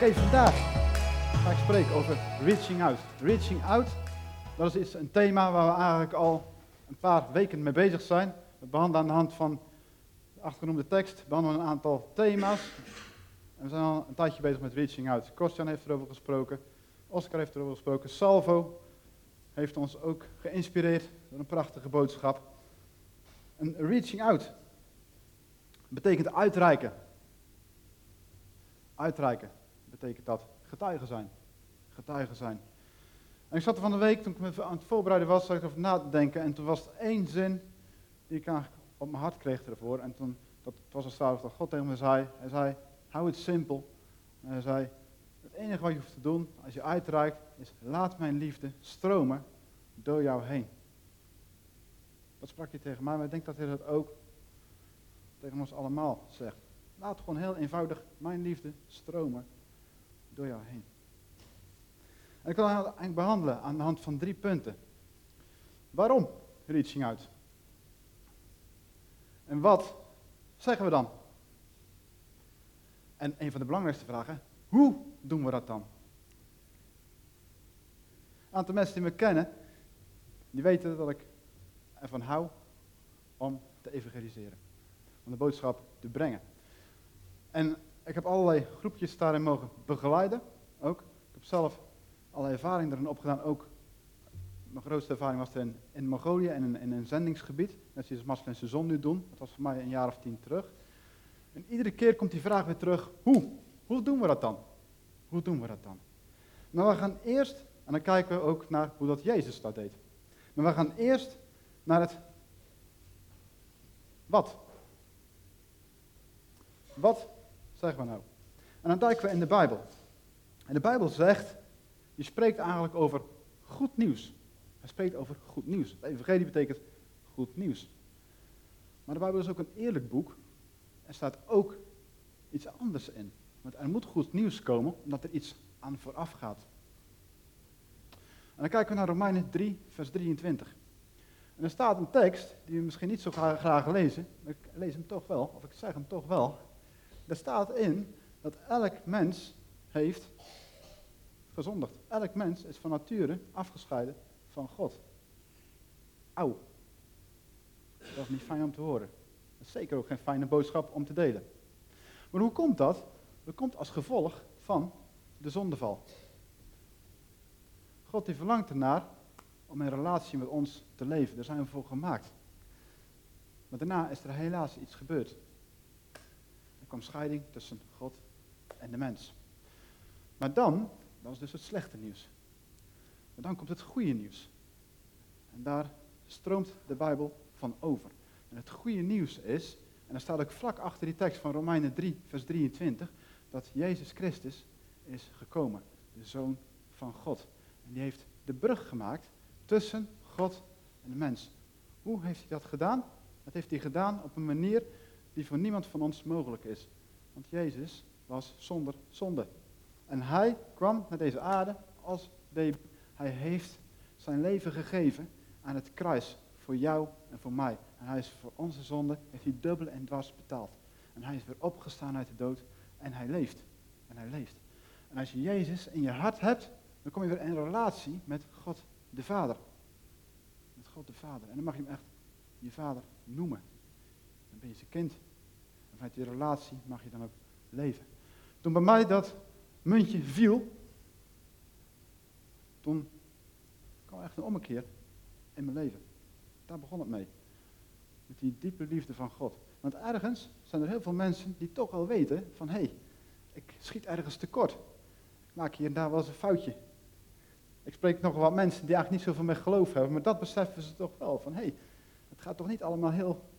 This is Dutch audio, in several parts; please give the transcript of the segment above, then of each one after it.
Oké, vandaag ga ik spreken over reaching out. Reaching out, dat is een thema waar we eigenlijk al een paar weken mee bezig zijn. We behandelen aan de hand van de achtergenoemde tekst, behandelen een aantal thema's. En we zijn al een tijdje bezig met reaching out. Kostjan heeft erover gesproken, Oscar heeft erover gesproken, Salvo heeft ons ook geïnspireerd door een prachtige boodschap. Een reaching out betekent uitreiken. Uitreiken betekent dat getuigen zijn. Getuigen zijn. En ik zat er van de week, toen ik me aan het voorbereiden was, zat ik erover na te denken. En toen was er één zin die ik eigenlijk op mijn hart kreeg ervoor. En toen, dat was als trouwens dat God tegen me zei. Hij zei, hou het simpel. En hij zei, het enige wat je hoeft te doen als je uitreikt, is laat mijn liefde stromen door jou heen. Dat sprak hij tegen mij, maar ik denk dat hij dat ook tegen ons allemaal zegt. Laat gewoon heel eenvoudig mijn liefde stromen door jou heen. En ik wil eigenlijk behandelen aan de hand van drie punten. Waarom reaching out? En wat zeggen we dan? En een van de belangrijkste vragen, hoe doen we dat dan? Een aantal mensen die me kennen, die weten dat ik ervan hou om te evangeliseren. Om de boodschap te brengen. En ik heb allerlei groepjes daarin mogen begeleiden. Ook. Ik heb zelf alle ervaring erin opgedaan. Ook mijn grootste ervaring was er in, Mongolië en in, in, een zendingsgebied. Net zoals Marcel en Sezon nu doen. Dat was voor mij een jaar of tien terug. En iedere keer komt die vraag weer terug. Hoe? Hoe doen we dat dan? Hoe doen we dat dan? Maar we gaan eerst, en dan kijken we ook naar hoe dat Jezus dat deed. Maar we gaan eerst naar het wat. Wat zeggen we nou? En dan duiken we in de Bijbel. En de Bijbel zegt, je spreekt eigenlijk over goed nieuws. Hij spreekt over goed nieuws. Het evangelie betekent goed nieuws. Maar de Bijbel is ook een eerlijk boek. Er staat ook iets anders in. Want er moet goed nieuws komen, omdat er iets aan vooraf gaat. En dan kijken we naar Romeinen 3, vers 23. En er staat een tekst, die we misschien niet zo graag, graag lezen, maar ik lees hem toch wel, of ik zeg hem toch wel. Er staat in dat elk mens heeft gezondigd. Elk mens is van nature afgescheiden van God. Auw. Dat is niet fijn om te horen. Dat is zeker ook geen fijne boodschap om te delen. Maar hoe komt dat? Dat komt als gevolg van de zondeval. God die verlangt ernaar om in relatie met ons te leven. Daar zijn we voor gemaakt. Maar daarna is er helaas iets gebeurd. Kwam scheiding tussen God en de mens. Maar dan, dat is dus het slechte nieuws. Maar dan komt het goede nieuws. En daar stroomt de Bijbel van over. En het goede nieuws is, en er staat ook vlak achter die tekst van Romeinen 3, vers 23, dat Jezus Christus is gekomen, de Zoon van God. En die heeft de brug gemaakt tussen God en de mens. Hoe heeft hij dat gedaan? Dat heeft hij gedaan op een manier die voor niemand van ons mogelijk is. Want Jezus was zonder zonde. En hij kwam naar deze aarde als baby. Hij heeft zijn leven gegeven aan het kruis voor jou en voor mij. En hij is voor onze zonde, heeft hij dubbel en dwars betaald. En hij is weer opgestaan uit de dood en hij leeft. En hij leeft. En als je Jezus in je hart hebt, dan kom je weer in relatie met God de Vader. Met God de Vader. En dan mag je hem echt je vader noemen. Dan ben je zijn kind. En vanuit die relatie mag je dan ook leven. Toen bij mij dat muntje viel, toen kwam echt een ommekeer in mijn leven. Daar begon het mee. Met die diepe liefde van God. Want ergens zijn er heel veel mensen die toch wel weten van hé, hey, ik schiet ergens tekort. Ik maak hier en daar wel eens een foutje. Ik spreek nog wat mensen die eigenlijk niet zoveel met geloof hebben, maar dat beseffen ze toch wel. Van hé, hey, het gaat toch niet allemaal heel,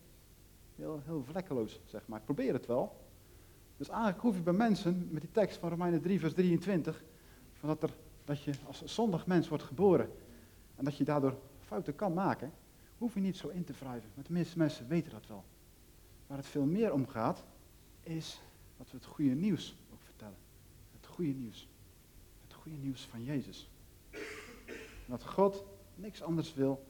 heel, heel vlekkeloos, zeg maar. Ik probeer het wel. Dus eigenlijk hoef je bij mensen, met die tekst van Romeinen 3, vers 23, van dat, er, dat je als zondig mens wordt geboren en dat je daardoor fouten kan maken, hoef je niet zo in te wrijven. Maar de meeste mensen weten dat wel. Waar het veel meer om gaat, is dat we het goede nieuws ook vertellen. Het goede nieuws. Het goede nieuws van Jezus. Dat God niks anders wil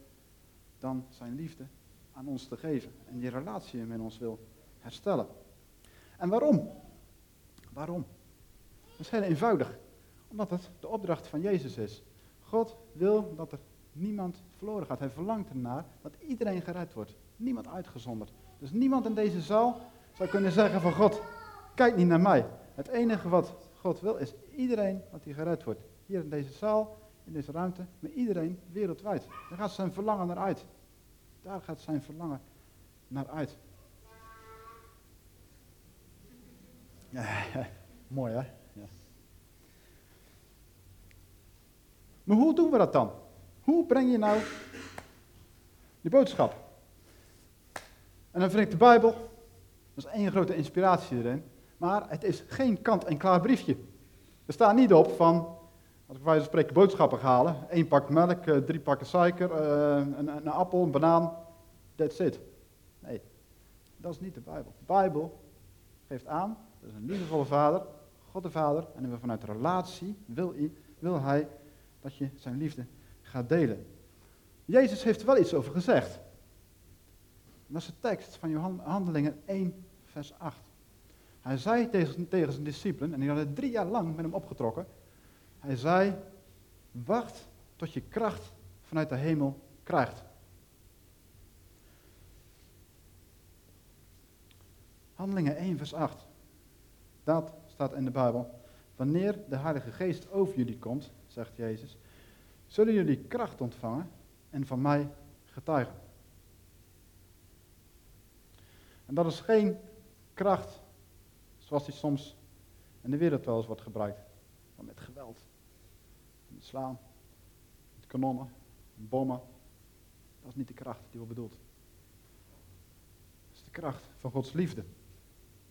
dan zijn liefde aan ons te geven. En die relatie met ons wil herstellen. En waarom? Waarom? is heel eenvoudig. Omdat het de opdracht van Jezus is. God wil dat er niemand verloren gaat. Hij verlangt ernaar dat iedereen gered wordt. Niemand uitgezonderd. Dus niemand in deze zaal zou kunnen zeggen van God, kijk niet naar mij. Het enige wat God wil is iedereen dat hij gered wordt. Hier in deze zaal, in deze ruimte, maar iedereen wereldwijd. Daar gaat zijn verlangen naar uit. Daar gaat zijn verlangen naar uit. Ja, mooi hè? Ja. Maar hoe doen we dat dan? Hoe breng je nou die boodschap? En dan vind ik de Bijbel, dat is één grote inspiratie erin, maar het is geen kant-en-klaar briefje. Er staat niet op van, als ik wijze van boodschappen ga halen, één pak melk, eh, drie pakken suiker, eh, een, een appel, een banaan, that's it. Nee, dat is niet de Bijbel. De Bijbel geeft aan, dat is een liefdevolle vader, God de Vader, en vanuit relatie wil hij, wil hij dat je zijn liefde gaat delen. Jezus heeft er wel iets over gezegd. dat is de tekst van Handelingen 1, vers 8. Hij zei tegen, tegen zijn discipelen, en die hadden drie jaar lang met hem opgetrokken. Hij zei, wacht tot je kracht vanuit de hemel krijgt. Handelingen 1, vers 8. Dat staat in de Bijbel. Wanneer de Heilige Geest over jullie komt, zegt Jezus, zullen jullie kracht ontvangen en van mij getuigen. En dat is geen kracht zoals die soms in de wereld wel eens wordt gebruikt. met geweld, slaan, met kanonnen, bommen. Dat is niet de kracht die we bedoelt. Dat is de kracht van Gods liefde.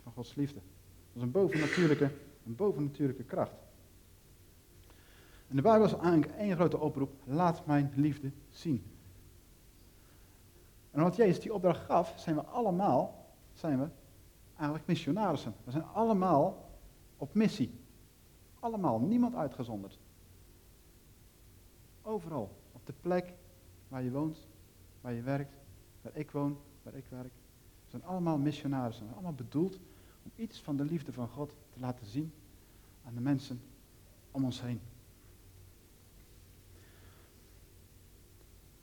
Van Gods liefde. Dat is een bovennatuurlijke, een bovennatuurlijke kracht. En de Bijbel is eigenlijk één grote oproep. Laat mijn liefde zien. En omdat Jezus die opdracht gaf, zijn we allemaal, zijn we eigenlijk missionarissen. We zijn allemaal op missie. Allemaal, niemand uitgezonderd. Overal, op de plek waar je woont, waar je werkt, waar ik woon, waar ik werk. We zijn allemaal missionarissen. Allemaal bedoeld om iets van de liefde van God te laten zien aan de mensen om ons heen.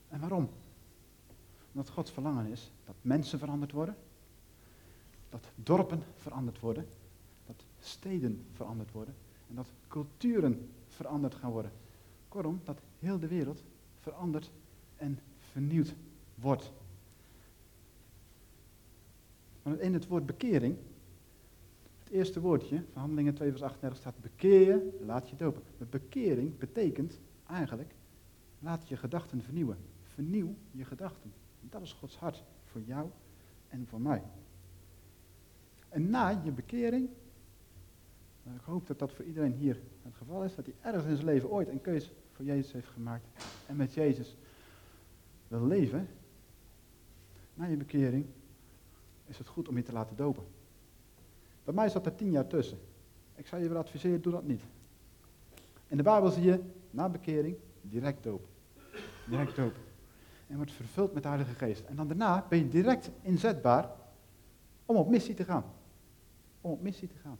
En waarom? Omdat Gods verlangen is dat mensen veranderd worden, dat dorpen veranderd worden, dat steden veranderd worden en dat culturen veranderd gaan worden. Kortom, dat heel de wereld veranderd en vernieuwd wordt. Want in het woord bekering, het eerste woordje van Handelingen 2 vers 38 staat bekeer je, laat je dopen. Maar bekering betekent eigenlijk, laat je gedachten vernieuwen. Vernieuw je gedachten. Dat is Gods hart voor jou en voor mij. En na je bekering, ik hoop dat dat voor iedereen hier het geval is, dat hij ergens in zijn leven ooit een keus voor Jezus heeft gemaakt en met Jezus wil leven, na je bekering is het goed om je te laten dopen. Bij mij zat er tien jaar tussen. Ik zou je willen adviseren, doe dat niet. In de Bijbel zie je, na bekering, direct dopen. Direct dopen en wordt vervuld met de Heilige Geest. En dan daarna ben je direct inzetbaar om op missie te gaan. Om op missie te gaan.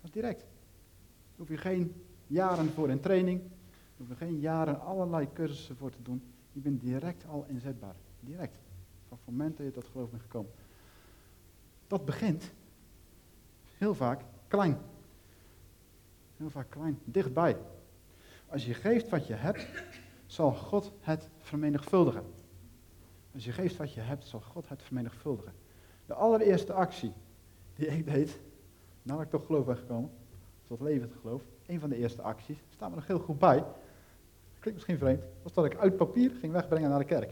Dat is direct. Daar hoef je geen jaren voor in training. Daar hoef je geen jaren allerlei cursussen voor te doen. Je bent direct al inzetbaar. Direct. Van het moment dat je tot geloof bent gekomen. Dat begint heel vaak klein. Heel vaak klein. Dichtbij. Als je geeft wat je hebt, zal God het vermenigvuldigen. Als je geeft wat je hebt, zal God het vermenigvuldigen. De allereerste actie die ik deed, nadat ik toch geloof ben gekomen, tot levend geloof, een van de eerste acties, staat me nog heel goed bij, klinkt misschien vreemd, was dat ik uit papier ging wegbrengen naar de kerk.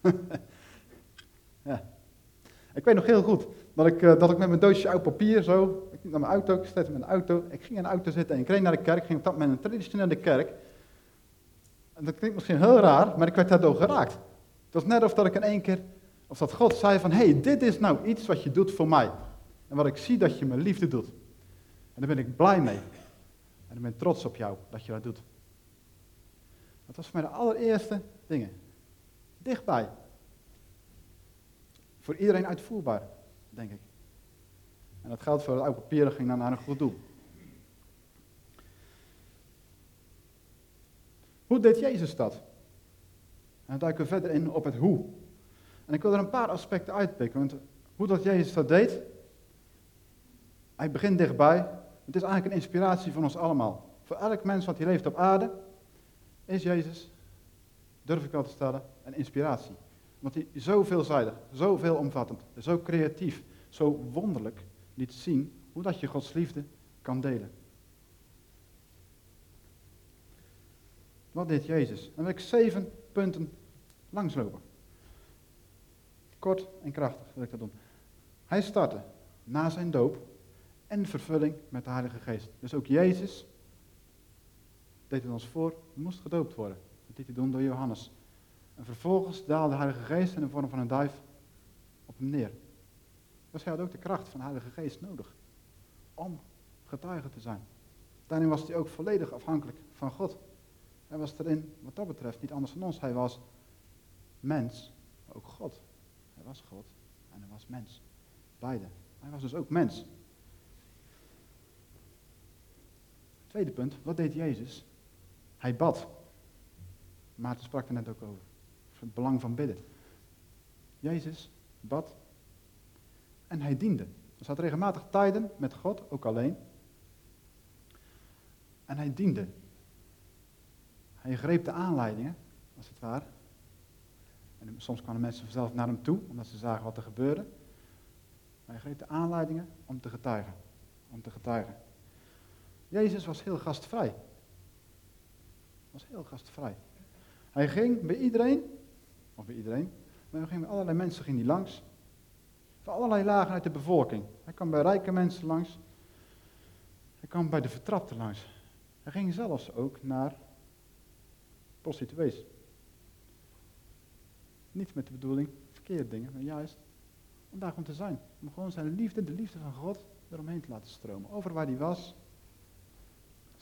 ja. Ik weet nog heel goed dat ik, eh, dat ik met mijn doosje oud papier zo, ik naar mijn auto, ik zette mijn auto, ik ging in de auto zitten en ik reed naar de kerk, ging op dat moment een traditionele kerk. En dat klinkt misschien heel raar, maar ik werd daardoor geraakt. Het was net of dat ik in één keer, of dat God zei van, hé, hey, dit is nou iets wat je doet voor mij. En wat ik zie dat je me liefde doet. En daar ben ik blij mee. En ik ben trots op jou dat je dat doet. Dat was voor mij de allereerste dingen. Dichtbij. Voor iedereen uitvoerbaar, denk ik. En dat geld voor het oude papier ging dan naar een goed doel. Hoe deed Jezus dat? En dan duiken we verder in op het hoe. En ik wil er een paar aspecten uitpikken. Want hoe dat Jezus dat deed, hij begint dichtbij. Het is eigenlijk een inspiratie van ons allemaal. Voor elk mens wat hier leeft op aarde, is Jezus, durf ik wel te stellen, een inspiratie. Want hij zo veelzijdig, zo veelomvattend, zo creatief, zo wonderlijk liet zien hoe dat je Gods liefde kan delen. Wat deed Jezus? Dan wil ik zeven punten langslopen. Kort en krachtig wil ik dat doen. Hij startte na zijn doop en vervulling met de Heilige Geest. Dus ook Jezus deed het ons voor, moest gedoopt worden. Dat deed hij doen door Johannes. En vervolgens daalde de Heilige Geest in de vorm van een duif op hem neer. Dus hij had ook de kracht van de Heilige Geest nodig om getuige te zijn. Daarin was hij ook volledig afhankelijk van God. Hij was erin, wat dat betreft, niet anders dan ons. Hij was mens, maar ook God. Hij was God en hij was mens. Beide. Hij was dus ook mens. Tweede punt, wat deed Jezus? Hij bad. Maarten sprak er net ook over. Het belang van bidden. Jezus bad en hij diende. Er zat regelmatig tijden met God, ook alleen. En hij diende. Hij greep de aanleidingen, als het ware. En soms kwamen mensen vanzelf naar hem toe, omdat ze zagen wat er gebeurde. Maar hij greep de aanleidingen om te getuigen. Om te getuigen. Jezus was heel gastvrij. Was heel gastvrij. Hij ging bij iedereen, of bij iedereen, maar hij ging bij allerlei mensen ging hij langs. Van allerlei lagen uit de bevolking. Hij kwam bij rijke mensen langs. Hij kwam bij de vertrapten langs. Hij ging zelfs ook naar prostituees. Niet met de bedoeling verkeerde dingen, maar juist om daar gewoon te zijn. Om gewoon zijn liefde, de liefde van God, eromheen te laten stromen. Over waar hij was.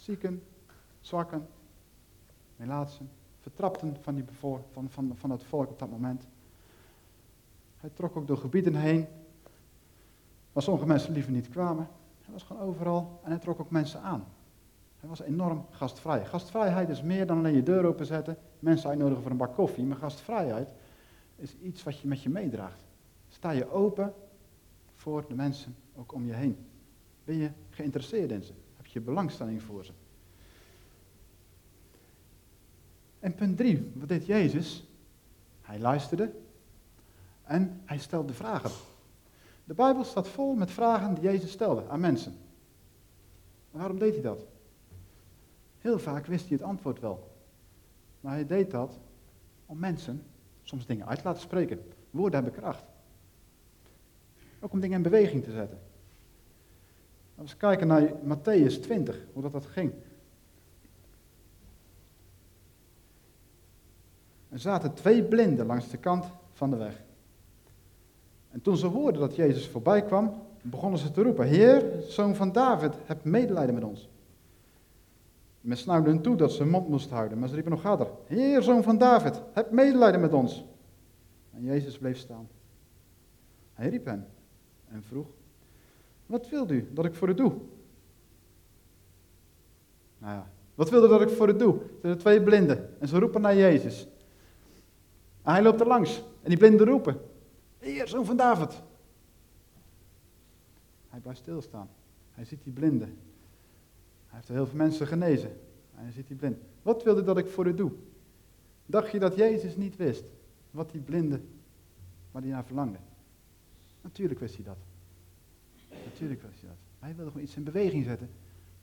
Zieken, zwakken, melaatsen, vertrapten van, die van, van, van het volk op dat moment. Hij trok ook door gebieden heen waar sommige mensen liever niet kwamen. Hij was gewoon overal en hij trok ook mensen aan. Hij was enorm gastvrij. Gastvrijheid is meer dan alleen je deur openzetten, mensen uitnodigen voor een bak koffie. Maar gastvrijheid is iets wat je met je meedraagt. Sta je open voor de mensen ook om je heen? Ben je geïnteresseerd in ze? Je belangstelling voor ze? En punt drie, wat deed Jezus? Hij luisterde en hij stelde vragen. De Bijbel staat vol met vragen die Jezus stelde aan mensen. waarom deed hij dat? Heel vaak wist hij het antwoord wel. Maar hij deed dat om mensen soms dingen uit te laten spreken. Woorden hebben kracht. Ook om dingen in beweging te zetten. We kijken naar Matthäus 20, hoe dat, dat ging. Er zaten twee blinden langs de kant van de weg. En toen ze hoorden dat Jezus voorbij kwam, begonnen ze te roepen: Heer, zoon van David, heb medelijden met ons. Men snauwde hen toe dat ze hun mond moesten houden, maar ze riepen nog harder: Heer, zoon van David, heb medelijden met ons. En Jezus bleef staan. Hij riep hen en vroeg: Wat wilt u dat ik voor u doe? Nou ja, wat wilde dat ik voor u doe? Er zijn twee blinden en ze roepen naar Jezus. Hij loopt er langs en die blinden roepen: Heer, zoon van David. Hij blijft stilstaan. Hij ziet die blinden. Hij heeft heel veel mensen genezen. En hij ziet die blind. Wat wilde dat ik voor u doe? Dacht je dat Jezus niet wist wat die blinde, waar hij naar verlangde? Natuurlijk wist hij dat. Natuurlijk wist hij dat. Hij wilde gewoon iets in beweging zetten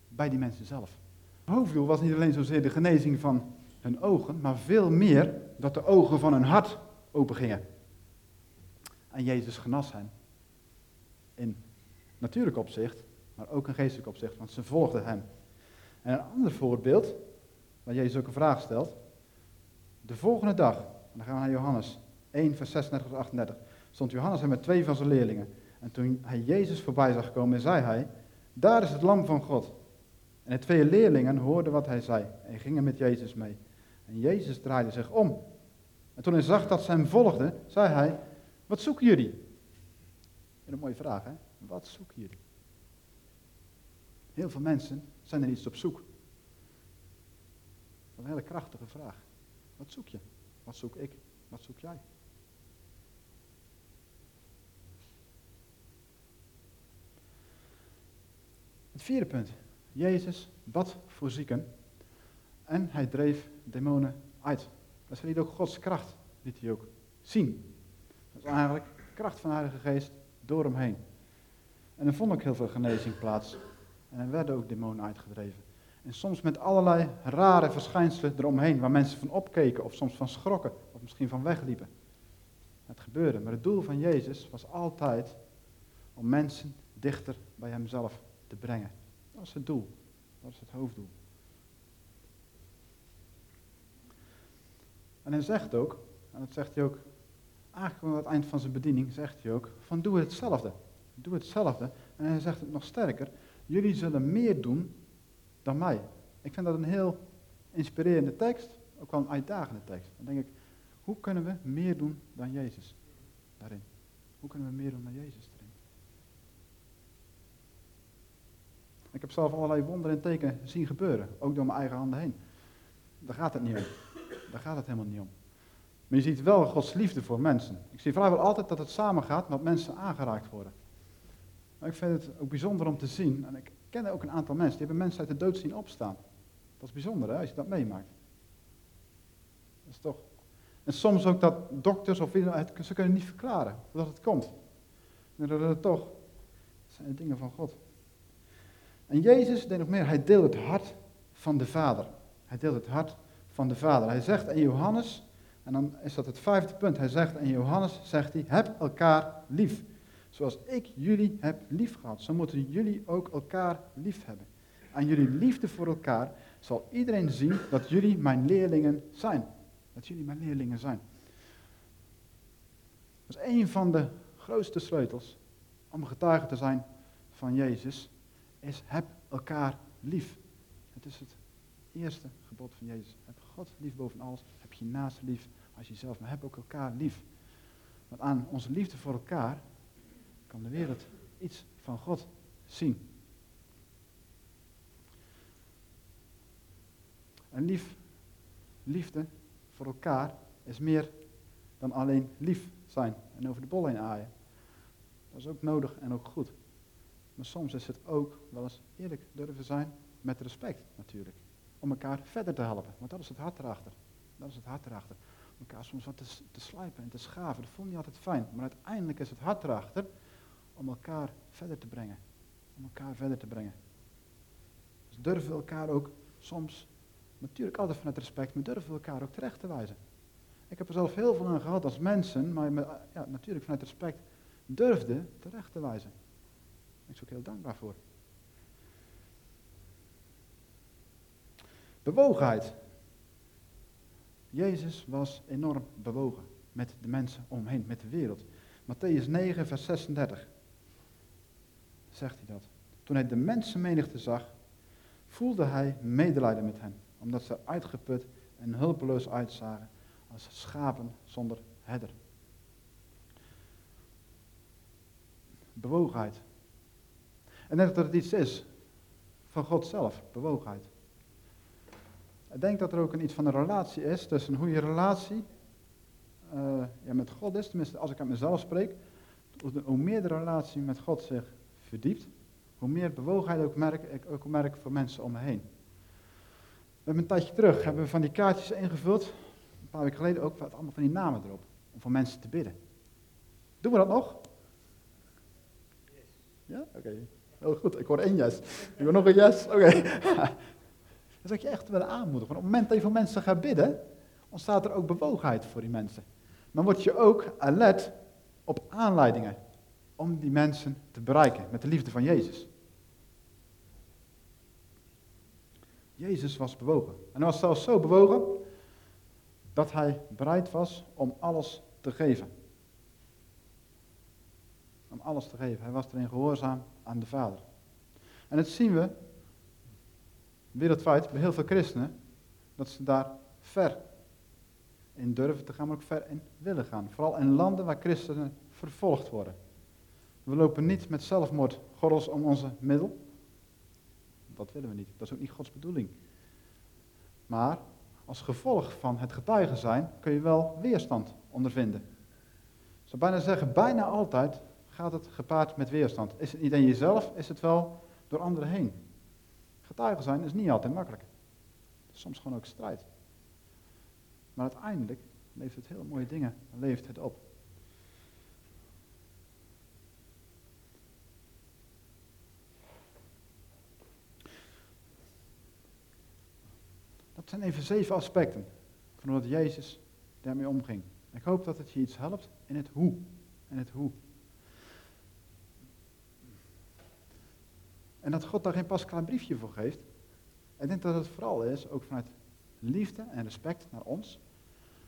bij die mensen zelf. Het hoofddoel was niet alleen zozeer de genezing van hun ogen, maar veel meer dat de ogen van hun hart open gingen. En Jezus genas hen. In natuurlijk opzicht, maar ook in geestelijk opzicht, want ze volgden hem. En een ander voorbeeld, waar Jezus ook een vraag stelt. De volgende dag, dan gaan we naar Johannes 1, vers 36 tot 38, stond Johannes er met twee van zijn leerlingen. En toen hij Jezus voorbij zag komen, zei hij, daar is het lam van God. En de twee leerlingen hoorden wat hij zei en gingen met Jezus mee. En Jezus draaide zich om. En toen hij zag dat ze hem volgden, zei hij, wat zoeken jullie? Een mooie vraag, hè? Wat zoeken jullie? Heel veel mensen zijn er iets op zoek. Dat is een hele krachtige vraag. Wat zoek je? Wat zoek ik? Wat zoek jij? Vierde punt. Jezus bad voor zieken en hij dreef demonen uit. Dat liet ook Gods kracht, liet hij ook zien. Dat is eigenlijk kracht van de Heilige Geest door hem heen. En er vond ook heel veel genezing plaats. En er werden ook demonen uitgedreven. En soms met allerlei rare verschijnselen eromheen, waar mensen van opkeken of soms van schrokken of misschien van wegliepen. Het gebeurde, maar het doel van Jezus was altijd om mensen dichter bij Hemzelf te brengen. Dat was het doel, dat was het hoofddoel. En hij zegt ook, en dat zegt hij ook, eigenlijk aan het eind van zijn bediening, zegt hij ook, van doe hetzelfde. Doe hetzelfde. En hij zegt het nog sterker, jullie zullen meer doen dan mij. Ik vind dat een heel inspirerende tekst, ook wel een uitdagende tekst. Dan denk ik, hoe kunnen we meer doen dan Jezus daarin? Hoe kunnen we meer doen dan Jezus daarin? Ik heb zelf allerlei wonderen en tekenen zien gebeuren, ook door mijn eigen handen heen. Daar gaat het niet om. Daar gaat het helemaal niet om. Maar je ziet wel Gods liefde voor mensen. Ik zie vrijwel altijd dat het samengaat met mensen aangeraakt worden. Maar ik vind het ook bijzonder om te zien, en ik ken ook een aantal mensen, die hebben mensen uit de dood zien opstaan. Dat is bijzonder hè, als je dat meemaakt. Dat is toch... En soms ook dat dokters of ze kunnen niet verklaren dat het komt. En dat het toch, dat zijn de dingen van God. En Jezus deed nog meer, hij deelde het hart van de Vader. Hij deelde het hart van de Vader. Hij zegt aan Johannes, en dan is dat het vijfde punt, hij zegt aan Johannes, zegt hij, heb elkaar lief. Zoals ik jullie heb lief gehad, zo moeten jullie ook elkaar lief hebben. Aan jullie liefde voor elkaar zal iedereen zien dat jullie mijn leerlingen zijn. Dat jullie mijn leerlingen zijn. Dat is een van de grootste sleutels om getuige te zijn van Jezus, is heb elkaar lief. Het is het eerste gebod van Jezus. Heb God lief boven alles, heb je naast lief als jezelf, maar heb ook elkaar lief. Want aan onze liefde voor elkaar kan de wereld iets van God zien. En lief, liefde voor elkaar is meer dan alleen lief zijn en over de bol heen aaien. Dat is ook nodig en ook goed. Maar soms is het ook wel eens eerlijk durven zijn met respect natuurlijk. Om elkaar verder te helpen. Want dat is het hart erachter. Dat is het hart erachter. Om elkaar soms wat te, te slijpen en te schaven. Dat vond niet altijd fijn. Maar uiteindelijk is het hart erachter om elkaar verder te brengen. Om elkaar verder te brengen. Dus durven we elkaar ook soms, natuurlijk altijd vanuit respect, maar durven we elkaar ook terecht te wijzen. Ik heb er zelf heel veel aan gehad als mensen, maar ja, natuurlijk vanuit respect, durfde terecht te wijzen. Ik ben ook heel dankbaar voor. Bewogenheid. Jezus was enorm bewogen met de mensen omheen, met de wereld. Matthäus 9, vers 36 zegt hij dat. Toen hij de mensenmenigte zag, voelde hij medelijden met hen, omdat ze uitgeput en hulpeloos uitzagen als schapen zonder herder. Bewogenheid. En dat het iets is van God zelf, bewogenheid. Ik denk dat er ook een iets van een relatie is tussen hoe je relatie uh, ja, met God is, tenminste als ik aan mezelf spreek, hoe meer de relatie met God zich verdiept, hoe meer bewogenheid ook merk, ik ook merk voor mensen om me heen. We hebben een tijdje terug hebben we van die kaartjes ingevuld, een paar weken geleden ook, wat allemaal van die namen erop, om voor mensen te bidden. Doen we dat nog? Ja? Oké. Heel goed, ik hoor één yes. Ik hoor nog een yes. Oké. Dan zou ik je echt willen aanmoedigen. Want op het moment dat je voor mensen gaat bidden, ontstaat er ook bewogenheid voor die mensen. Maar word je ook alert op aanleidingen om die mensen te bereiken met de liefde van Jezus. Jezus was bewogen. En hij was zelfs zo bewogen dat hij bereid was om alles te geven. Om alles te geven. Hij was erin gehoorzaam aan de Vader. En dat zien we wereldwijd bij heel veel christenen, dat ze daar ver in durven te gaan, maar ook ver in willen gaan. Vooral in landen waar christenen vervolgd worden. We lopen niet met zelfmoordgordels om onze middel. Dat willen we niet. Dat is ook niet Gods bedoeling. Maar als gevolg van het getuigen zijn kun je wel weerstand ondervinden. Ik zou bijna zeggen, bijna altijd gaat het gepaard met weerstand. Is het niet aan jezelf, is het wel door anderen heen. Getuigen zijn is niet altijd makkelijk. Soms gewoon ook strijd. Maar uiteindelijk levert het heel mooie dingen, levert het op. Dat zijn even zeven aspecten van hoe Jezus daarmee omging. Ik hoop dat het je iets helpt in het hoe. En het hoe. En dat God daar geen pasklaar briefje voor geeft. Ik denk dat het vooral is, ook vanuit liefde en respect naar ons.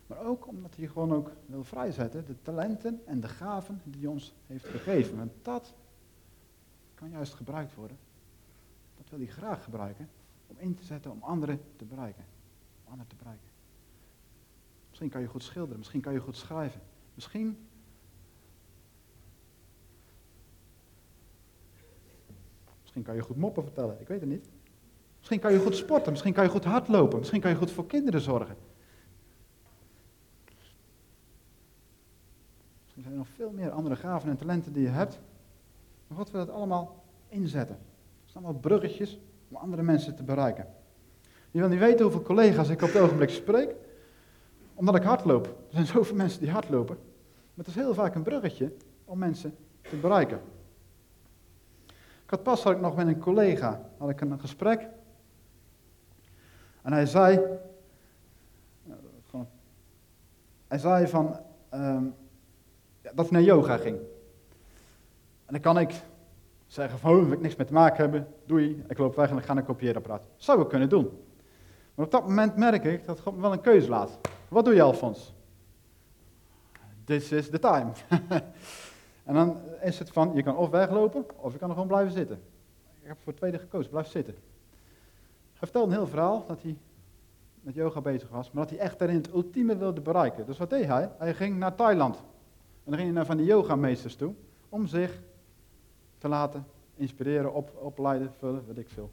Maar ook omdat hij gewoon ook wil vrijzetten, de talenten en de gaven die hij ons heeft gegeven. En dat kan juist gebruikt worden. Dat wil hij graag gebruiken om in te zetten om anderen te bereiken. Om anderen te bereiken. Misschien kan je goed schilderen, misschien kan je goed schrijven. Misschien Misschien kan je goed moppen vertellen, ik weet het niet. Misschien kan je goed sporten, misschien kan je goed hardlopen, misschien kan je goed voor kinderen zorgen. Misschien zijn er nog veel meer andere gaven en talenten die je hebt. Maar God wil dat allemaal inzetten. Er staan wel bruggetjes om andere mensen te bereiken. Je wil niet weten hoeveel collega's ik op het ogenblik spreek, omdat ik hardloop. Er zijn zoveel mensen die hardlopen. Maar het is heel vaak een bruggetje om mensen te bereiken. Ik had pas had ik nog met een collega had ik een gesprek. En hij zei, hij zei van, um, dat hij naar yoga ging. En dan kan ik zeggen van, oh, wil ik niks mee te maken hebben, doei, ik loop weg en ik ga naar een kopieerapparaat. Zou ik kunnen doen. Maar op dat moment merk ik dat God me wel een keuze laat. Wat doe je Alfons? This is the time. en dan is het van, je kan of weglopen, of je kan er gewoon blijven zitten. Ik heb voor het tweede gekozen, blijf zitten. Hij vertelde een heel verhaal dat hij met yoga bezig was, maar dat hij echt daarin het ultieme wilde bereiken. Dus wat deed hij? Hij ging naar Thailand. En dan ging hij naar van die yogameesters toe, om zich te laten inspireren, op, opleiden, vullen, weet ik veel.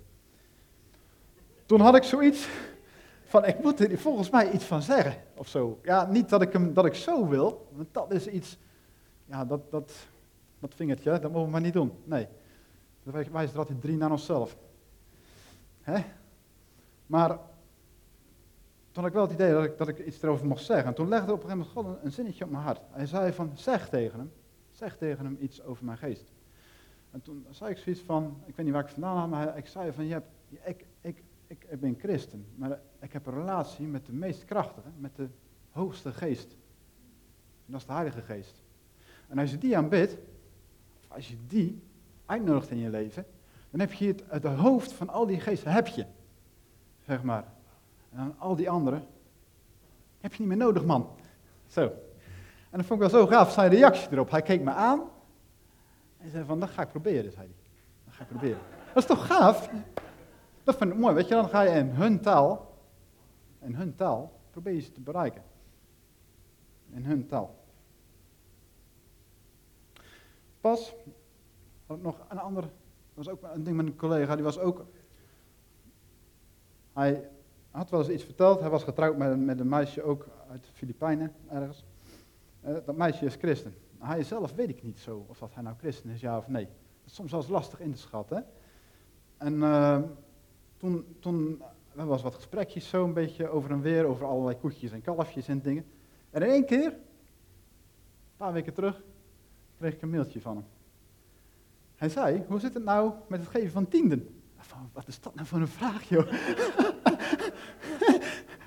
Toen had ik zoiets van, ik moet er volgens mij iets van zeggen, of zo. Ja, niet dat ik, hem, dat ik zo wil, want dat is iets, ja, dat, dat, dat vingertje, dat mogen we maar niet doen. Nee, dat wijst er altijd drie naar onszelf. Hè? Maar toen had ik wel het idee dat ik, dat ik iets erover mocht zeggen. En toen legde op een gegeven moment God een, een zinnetje op mijn hart. Hij zei van, zeg tegen hem, zeg tegen hem iets over mijn geest. En toen zei ik zoiets van, ik weet niet waar ik vandaan had, maar ik zei van, je hebt, ik, ik, ik, ik ben christen, maar ik heb een relatie met de meest krachtige, met de hoogste geest. En dat is de Heilige Geest. En als je die aanbidt, als je die uitnodigt in je leven, dan heb je het, het hoofd van al die geesten, heb je. Zeg maar. En dan al die anderen, heb je niet meer nodig, man. Zo. En dat vond ik wel zo gaaf, zijn reactie erop. Hij keek me aan en zei van, dat ga ik proberen, zei hij. Dat ga ik proberen. Dat is toch gaaf? Dat vind ik mooi, weet je, dan ga je in hun taal, in hun taal, probeer je ze te bereiken. In hun taal. Pas had ik nog een ander, was ook een ding met een collega, die was ook, hij had wel eens iets verteld, hij was getrouwd met, met een meisje ook uit de Filipijnen, ergens. Uh, dat meisje is christen. Hij zelf weet ik niet zo of dat hij nou christen is, ja of nee. Dat is soms eens lastig in te schatten. En uh, toen, toen was wat gesprekjes zo een beetje over en weer, over allerlei koetjes en kalfjes en dingen. En in één keer, een paar weken terug, kreeg ik een mailtje van hem. Hij zei, hoe zit het nou met het geven van tienden? Van, wat is dat nou voor een vraag, joh?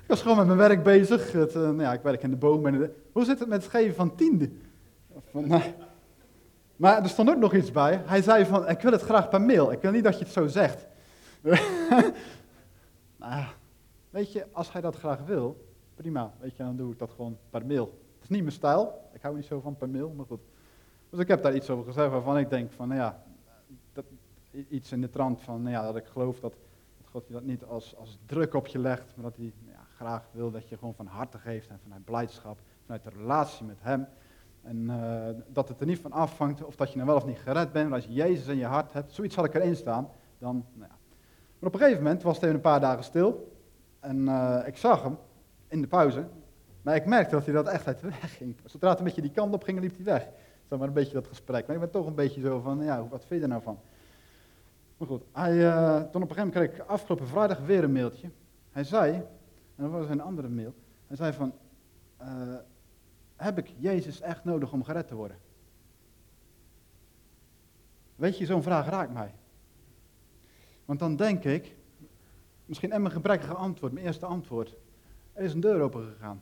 ik was gewoon met mijn werk bezig. Het, uh, nou ja, ik werk in de boom. En hoe zit het met het geven van tienden? Van, nou, maar er stond ook nog iets bij. Hij zei van, ik wil het graag per mail. Ik wil niet dat je het zo zegt. nou, weet je, als hij dat graag wil, prima. Weet je, dan doe ik dat gewoon per mail. Het is niet mijn stijl. Ik hou niet zo van per mail, maar goed. Dus ik heb daar iets over gezegd waarvan ik denk van, nou ja, dat, iets in de trant van, nou ja, dat ik geloof dat, God je dat niet als, als druk op je legt, maar dat hij nou ja, graag wil dat je gewoon van harte geeft en vanuit blijdschap, vanuit de relatie met hem. En uh, dat het er niet van afhangt of dat je nou wel of niet gered bent, maar als je Jezus in je hart hebt, zoiets had ik erin staan, dan, nou ja. Maar op een gegeven moment was het een paar dagen stil. En eh, ik zag hem in de pauze. Maar ik merkte dat hij dat echt uit de weg ging. Zodra het een beetje die kant op ging, liep hij weg. Dat maar een beetje dat gesprek. Maar ik ben toch een beetje zo van, ja, wat vind je er nou van? Maar goed, hij, uh, toen op een gegeven moment kreeg ik afgelopen vrijdag weer een mailtje. Hij zei, en dat was een andere mail. Hij zei van, uh, heb ik Jezus echt nodig om gered te worden? Weet je, zo'n vraag raakt mij. Want dan denk ik, misschien en mijn gebrekkige antwoord, mijn eerste antwoord. Er is een deur open gegaan.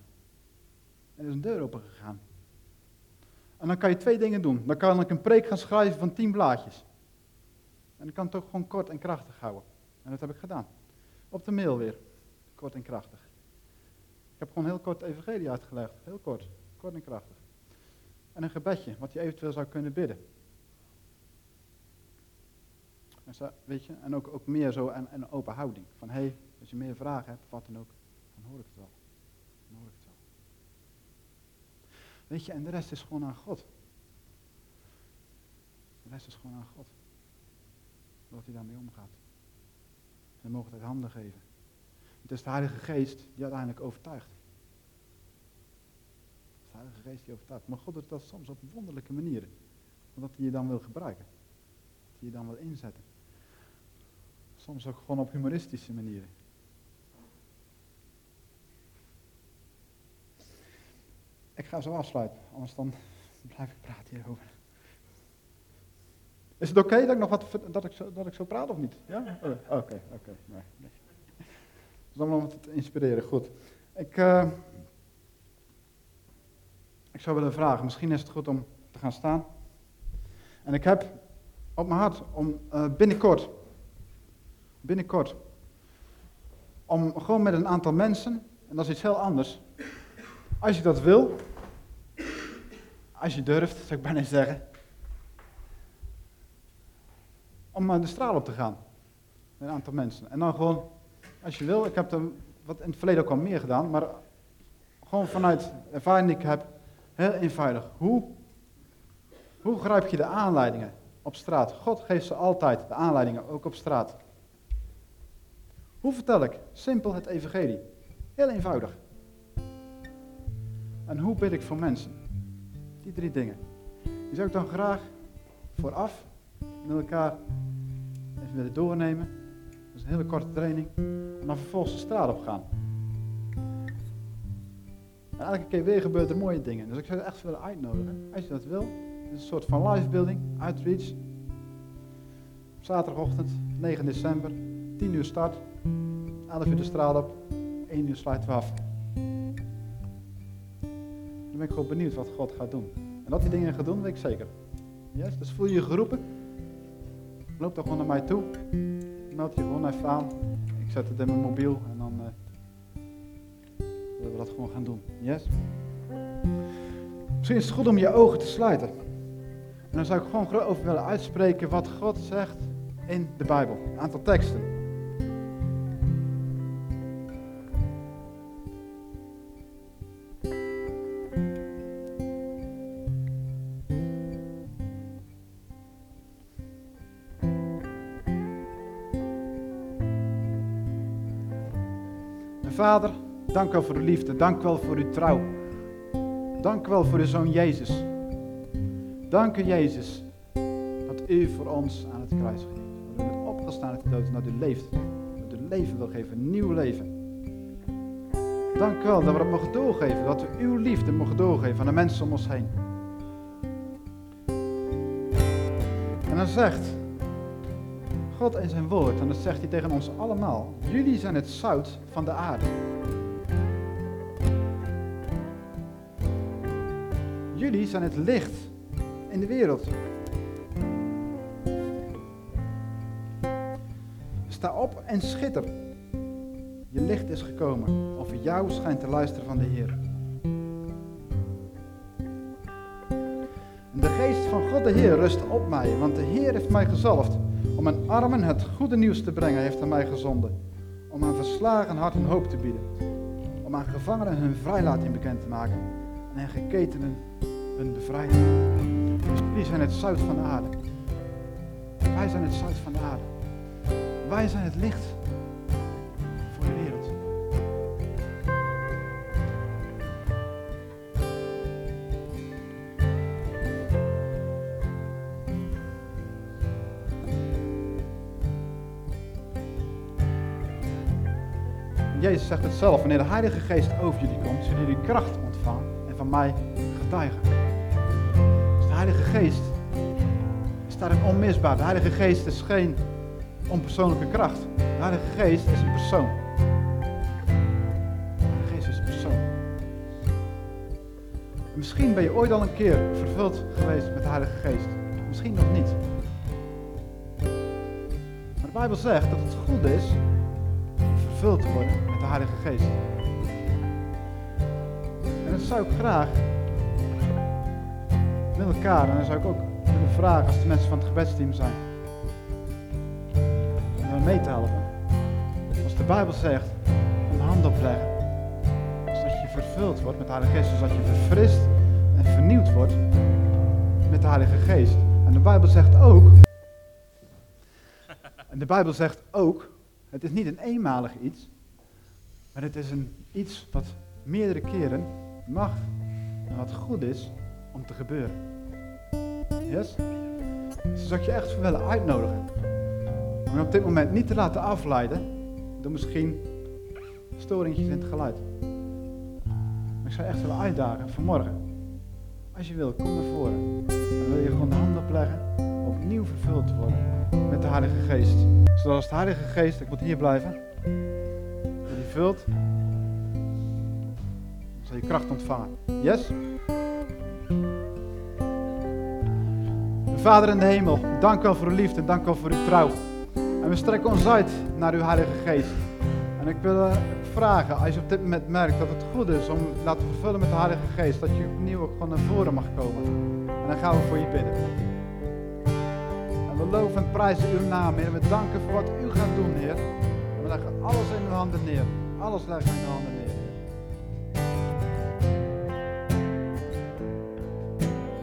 Er is een deur open gegaan. En dan kan je twee dingen doen. Dan kan ik een preek gaan schrijven van tien blaadjes. En ik kan het ook gewoon kort en krachtig houden. En dat heb ik gedaan. Op de mail weer. Kort en krachtig. Ik heb gewoon heel kort evangelie uitgelegd. Heel kort. Kort en krachtig. En een gebedje, wat je eventueel zou kunnen bidden. En, zo, weet je, en ook, ook meer zo en, een open houding. Van hé, hey, als je meer vragen hebt, wat dan ook, dan hoor ik het wel. Dan hoor ik het wel. Weet je, en de rest is gewoon aan God. De rest is gewoon aan God. Wat hij daarmee omgaat. En mogen het uit handen geven. Het is de Heilige Geest die uiteindelijk overtuigt. Het is de Heilige Geest die overtuigt. Maar God doet dat soms op wonderlijke manieren. Omdat hij je dan wil gebruiken. Dat hij je dan wil inzetten. Soms ook gewoon op humoristische manieren. Ik ga zo afsluiten, anders dan blijf ik praten hierover. Is het oké dat ik nog wat dat ik, zo, dat ik zo praat of niet? Ja? Oh, oké, oké. Okay, nee, nee. Dus dan om te inspireren. Goed. Ik, uh, ik zou willen vragen, misschien is het goed om te gaan staan. En ik heb op mijn hart om uh, binnenkort, binnenkort, om gewoon met een aantal mensen, en dat is iets heel anders, als je dat wil, als je durft, zou ik bijna zeggen, om de straal op te gaan. Met een aantal mensen. En dan gewoon, als je wil, ik heb er wat in het verleden ook al meer gedaan, maar gewoon vanuit ervaring die ik heb, heel eenvoudig. Hoe, hoe grijp je de aanleidingen op straat? God geeft ze altijd de aanleidingen, ook op straat. Hoe vertel ik? Simpel het evangelie. Heel eenvoudig. En hoe bid ik voor mensen? Die drie dingen. Die zou ik dan graag vooraf met elkaar even willen doornemen. Dat is een hele korte training. En dan vervolgens de straat op gaan. En elke keer weer gebeuren er mooie dingen. Dus ik zou het echt willen uitnodigen. Als je dat wil. Het is een soort van live building, outreach. Zaterdagochtend, 9 december. 10 uur start. 11 uur de straat op. 1 uur sluiten we af. Dan ben ik gewoon benieuwd wat God gaat doen. En dat hij dingen gaat doen, weet ik zeker. Yes? Dus voel je je geroepen. Loop dan gewoon naar mij toe. Meld je gewoon even aan. Ik zet het in mijn mobiel en dan uh, willen we dat gewoon gaan doen. Yes? Misschien is het goed om je ogen te sluiten. En dan zou ik gewoon over willen uitspreken wat God zegt in de Bijbel. Een aantal teksten. Vader, dank u wel voor uw liefde. Dank wel voor uw trouw. Dank wel voor uw zoon Jezus. Dank u Jezus dat u voor ons aan het kruis ging. Dat u bent opgestaan uit de dood en dat u leeft. Dat u leven wil geven, een nieuw leven. Dank u wel dat we dat mogen doorgeven. Dat we uw liefde mogen doorgeven aan de mensen om ons heen. En dan zegt God in zijn woord, en dat zegt hij tegen ons allemaal, jullie zijn het zout van de aarde. Jullie zijn het licht in de wereld. Sta op en schitter. Je licht is gekomen. Over jou schijnt te luisteren van de Heer. de geest van God de Heer rust op mij, want de Heer heeft mij gezalfd om mijn armen het goede nieuws te brengen, heeft hij mij gezonden. Om aan verslagen hart een hoop te bieden. Om aan gevangenen hun vrijlating bekend te maken. En aan geketenen hun bevrijding. Dus zijn het zout van de aarde. Wij zijn het zout van de aarde. Wij zijn het licht Zegt het zelf, wanneer de Heilige Geest over jullie komt, zullen jullie kracht ontvangen en van mij getuigen. Dus de Heilige Geest is daarin onmisbaar. De Heilige Geest is geen onpersoonlijke kracht. De Heilige Geest is een persoon. De Heilige Geest is een persoon. En misschien ben je ooit al een keer vervuld geweest met de Heilige Geest. Misschien nog niet. Maar de Bijbel zegt dat het goed is vervuld te worden Heilige Geest. En dat zou ik graag met elkaar, en dan zou ik ook willen vragen als de mensen van het gebedsteam zijn, om mee te helpen. Als de Bijbel zegt, een hand opleggen, zodat je vervuld wordt met de Heilige Geest, zodat je verfrist en vernieuwd wordt met de Heilige Geest. En de Bijbel zegt ook, en de Bijbel zegt ook, het is niet een eenmalig iets, maar het is een iets wat meerdere keren mag en wat goed is om te gebeuren. Yes? Dus zou ik je echt voor willen uitnodigen. Om op dit moment niet te laten afleiden door misschien storingjes in het geluid. Ik zou echt willen uitdagen vanmorgen. Als je wil, kom naar voren. Dan wil je gewoon de hand opleggen, opnieuw vervuld te worden met de Heilige Geest. Zodat als de Heilige Geest, ik moet hier blijven, zal je kracht ontvangen. Yes? Vader in de hemel, dank wel voor uw liefde, dank u wel voor uw trouw. En we strekken ons uit naar uw Heilige Geest. En ik wil uh, vragen, als je op dit moment merkt dat het goed is om te laten vervullen met de Heilige Geest, dat je opnieuw ook gewoon naar voren mag komen. En dan gaan we voor je bidden. En we loven en prijzen uw naam, Heer. En we danken voor wat u gaat doen, Heer. En we leggen alles in uw handen neer. Alles we in uw handen neer.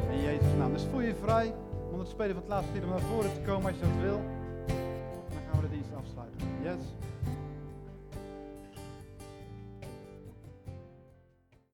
In Jezus' naam. Dus voel je vrij om het spelen van het laatste lied naar voren te komen als je dat wil. Dan gaan we de dienst afsluiten. Yes.